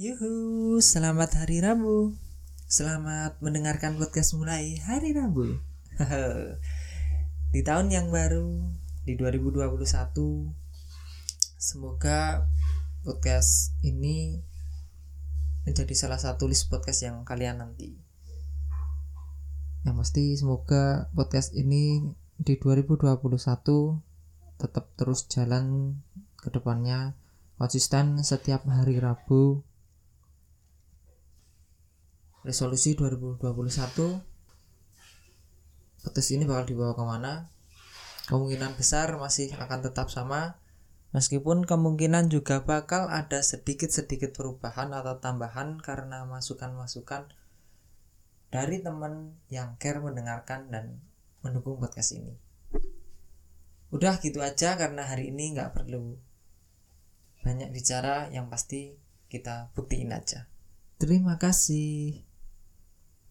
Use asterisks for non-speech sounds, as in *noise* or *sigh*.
Yuhu, selamat hari Rabu. Selamat mendengarkan podcast mulai hari Rabu. *laughs* di tahun yang baru, di 2021, semoga podcast ini menjadi salah satu list podcast yang kalian nanti. Yang pasti semoga podcast ini di 2021 tetap terus jalan ke depannya konsisten setiap hari Rabu resolusi 2021 petis ini bakal dibawa ke mana? Kemungkinan besar masih akan tetap sama meskipun kemungkinan juga bakal ada sedikit-sedikit perubahan atau tambahan karena masukan-masukan dari teman yang care mendengarkan dan mendukung podcast ini. Udah gitu aja karena hari ini nggak perlu banyak bicara yang pasti kita buktiin aja. Terima kasih